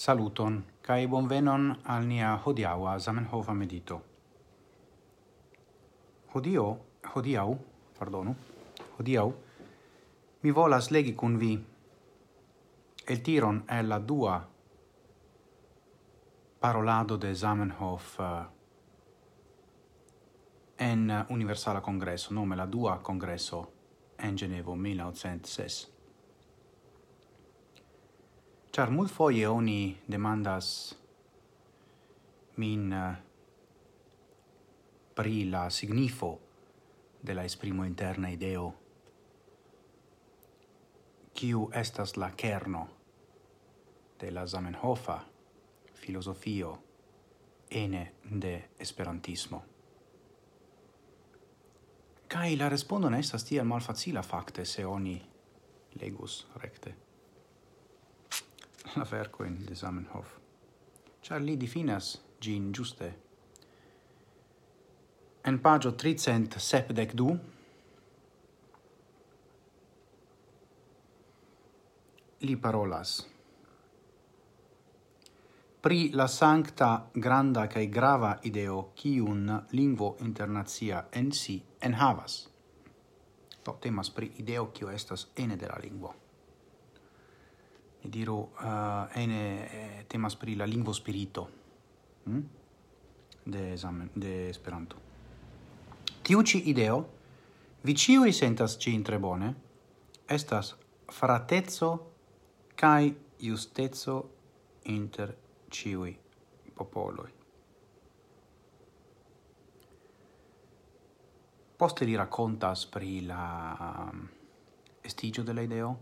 Saluton, cae bonvenon al nia hodiaua Zamenhofa medito. Hodio, hodiau, pardonu, hodiau, mi volas legi cun vi el tiron è la dua parolado de Zamenhof uh, en Universala Congresso, nome la dua congresso en Genevo 1906. Char mult foie oni demandas min uh, pri la signifo de la esprimo interna ideo kiu estas la kerno de la Zamenhofa filosofio ene de esperantismo. Kai la respondo ne estas tiel malfacila fakte se oni legus recte la vercoin de Zamenhof, char li definas gin giuste. En pagio 372, li parolas pri la sancta granda cae grava ideo cium lingvo internazia en si en havas. Do, temas pri ideo cio estas ene de la lingvo diru uh, ene eh, temas pri la lingvo spirito mm? de examen de Esperanto. Tiu ci ideo vi ciui sentas cin tre bone estas fratezzo kai justezzo inter ciui popoloi. Poste li raccontas pri la um, estigio della ideo,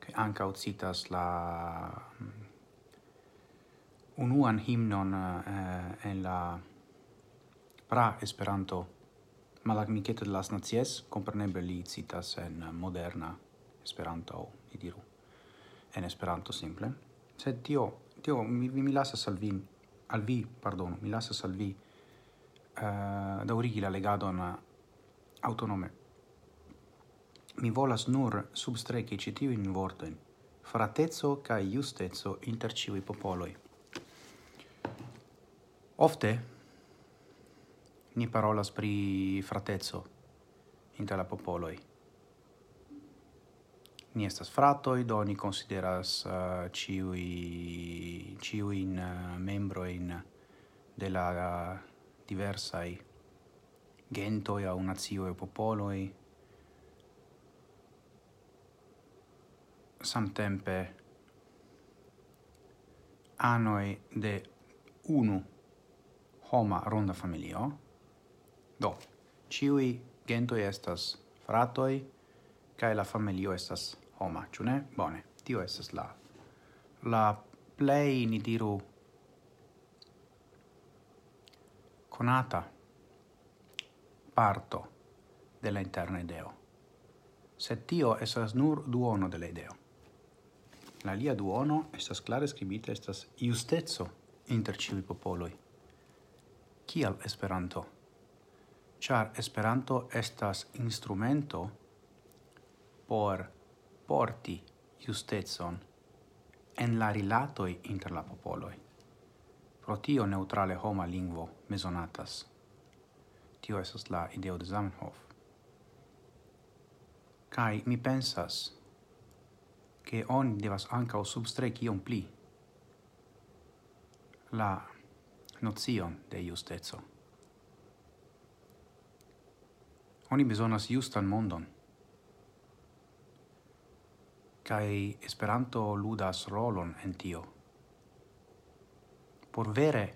che ankaŭ citas la mm, unuan himnon eh, en la pra Esperanto Malagmiketo de las Nacies, kompreneble li citas en moderna Esperanto, ni diru, en Esperanto simple. Sed tio, tio mi, mi lasas al vi, al vi, pardon, mi lasas al vi eh, da origi la legadon autonome. Mi volas nur substreki ĉi tiujn vorten, fratezzo ca justezzo inter ciui popoloi. Ofte ni parolas pri fratezzo inter la popoloi. Ni estas fratoi, do ni consideras uh, eh, ciui, in uh, eh, membroin de la eh, uh, diversai gentoi au nazioi popoloi, samtempe anoi de unu homa ronda familio. Do, ciui gentoi estas fratoi, cae la familio estas homa, ciu ne? Bone, tio estas la, la plei, ni diru, conata parto de la interna ideo. Sed tio esas nur duono della ideo. La lia duono estas clare scribita estas justeco inter ĉiuj popoloi. Kial Esperanto? Char Esperanto estas instrumento por porti justecon en la rilatoi inter la popoloi. Pro tio neutrale homa lingvo mesonatas. Tio estas la ideo de Zamenhof. Kai mi pensas che on devas anca o substrec on pli la nozion de justezo. Oni besonas justan mondon. Kai Esperanto ludas rolon en tio. Por vere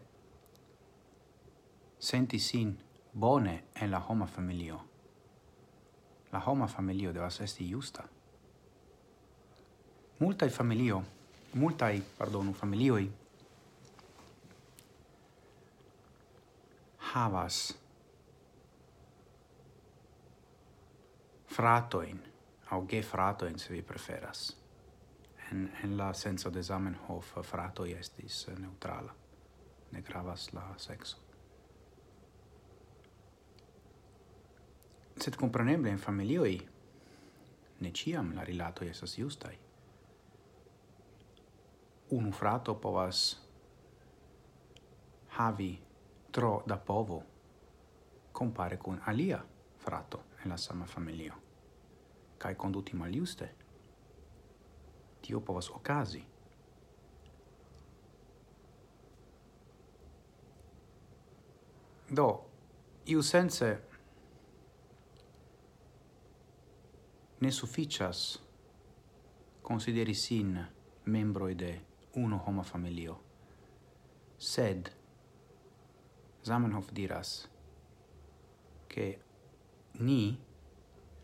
senti sin bone en la homa familio. La homa familio devas esti justa multaj familio, multaj, pardonu, familioi havas fratoin au ge fratoin se vi preferas. En, en la senso de Zamenhof fratoi estis neutrala. Ne gravas la sexo. Sed compreneble in familioi ne ciam la rilatoi esas justai unu frato povas havi tro da povo compare con alia frato nella sama familio. Kai conduti maliuste. Tio povas okazi do iu sense ne sufficias consideri sin membro de uno homa familio. Sed, Zamenhof diras, che ni,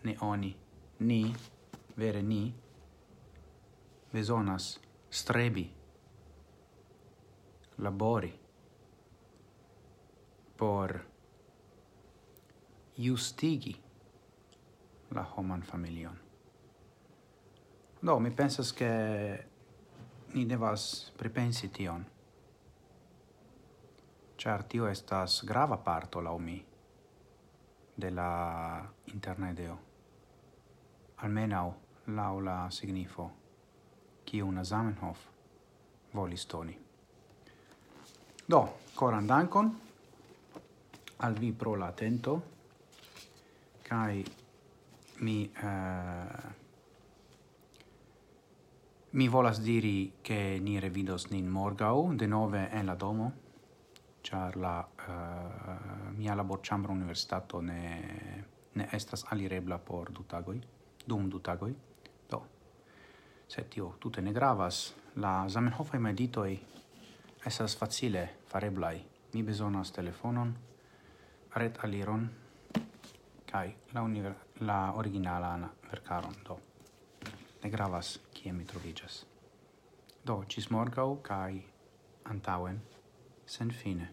ne oni, ni, vere ni, besonas strebi, labori, por justigi la homan familion. No, mi pensas che ni devas pripensi tion. Char tio estas grava parto, lau mi, de la internedeo. Almenau, lau la signifo, kiun Zamenhof volis toni. Do, coran dankon al vi pro la atento, kai mi... Uh, Mi volas diri che ni revidos nin morgau de nove en la domo, char la uh, mia labor chambra universitato ne, ne estas alirebla por du tagoi, dum du tagoi. Do, se tio tute ne gravas, la Zamenhofai meditoi esas facile fareblai. Mi besonas telefonon, ret aliron, kai la, la originalan vercaron do ne gravas kie mi trovigas. Do, cis morgau, kaj antauen, sen fine.